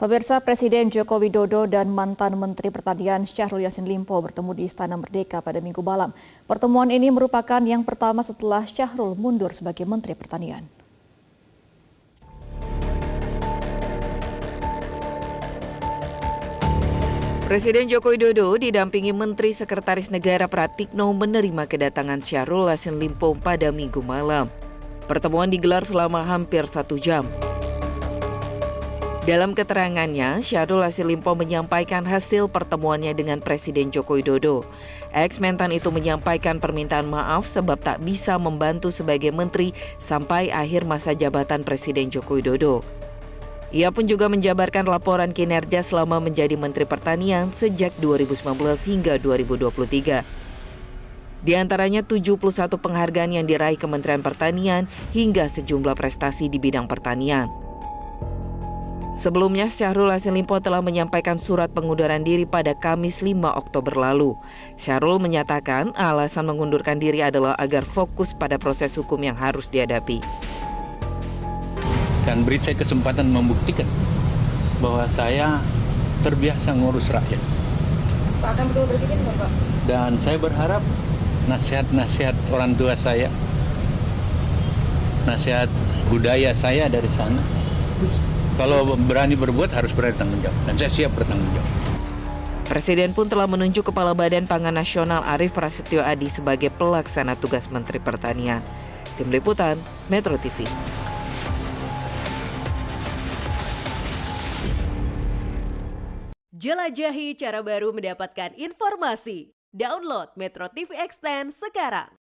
Pemirsa Presiden Joko Widodo dan mantan Menteri Pertanian Syahrul Yassin Limpo bertemu di Istana Merdeka pada minggu malam. Pertemuan ini merupakan yang pertama setelah Syahrul mundur sebagai Menteri Pertanian. Presiden Joko Widodo didampingi Menteri Sekretaris Negara Pratikno menerima kedatangan Syahrul Yassin Limpo pada minggu malam. Pertemuan digelar selama hampir satu jam. Dalam keterangannya, Syahrul Yassin Limpo menyampaikan hasil pertemuannya dengan Presiden Joko Widodo. Ex-mentan itu menyampaikan permintaan maaf sebab tak bisa membantu sebagai menteri sampai akhir masa jabatan Presiden Joko Widodo. Ia pun juga menjabarkan laporan kinerja selama menjadi Menteri Pertanian sejak 2019 hingga 2023. Di antaranya 71 penghargaan yang diraih Kementerian Pertanian hingga sejumlah prestasi di bidang pertanian. Sebelumnya, Syahrul Yassin Limpo telah menyampaikan surat pengunduran diri pada Kamis 5 Oktober lalu. Syahrul menyatakan alasan mengundurkan diri adalah agar fokus pada proses hukum yang harus dihadapi dan beri saya kesempatan membuktikan bahwa saya terbiasa ngurus rakyat. Pak akan betul begitu Bapak? Dan saya berharap nasihat-nasihat orang tua saya, nasihat budaya saya dari sana, kalau berani berbuat harus berani tanggung jawab. Dan saya siap bertanggung jawab. Presiden pun telah menunjuk Kepala Badan Pangan Nasional Arief Prasetyo Adi sebagai pelaksana tugas Menteri Pertanian. Tim Liputan, Metro TV. Jelajahi cara baru mendapatkan informasi. Download Metro TV Extend sekarang.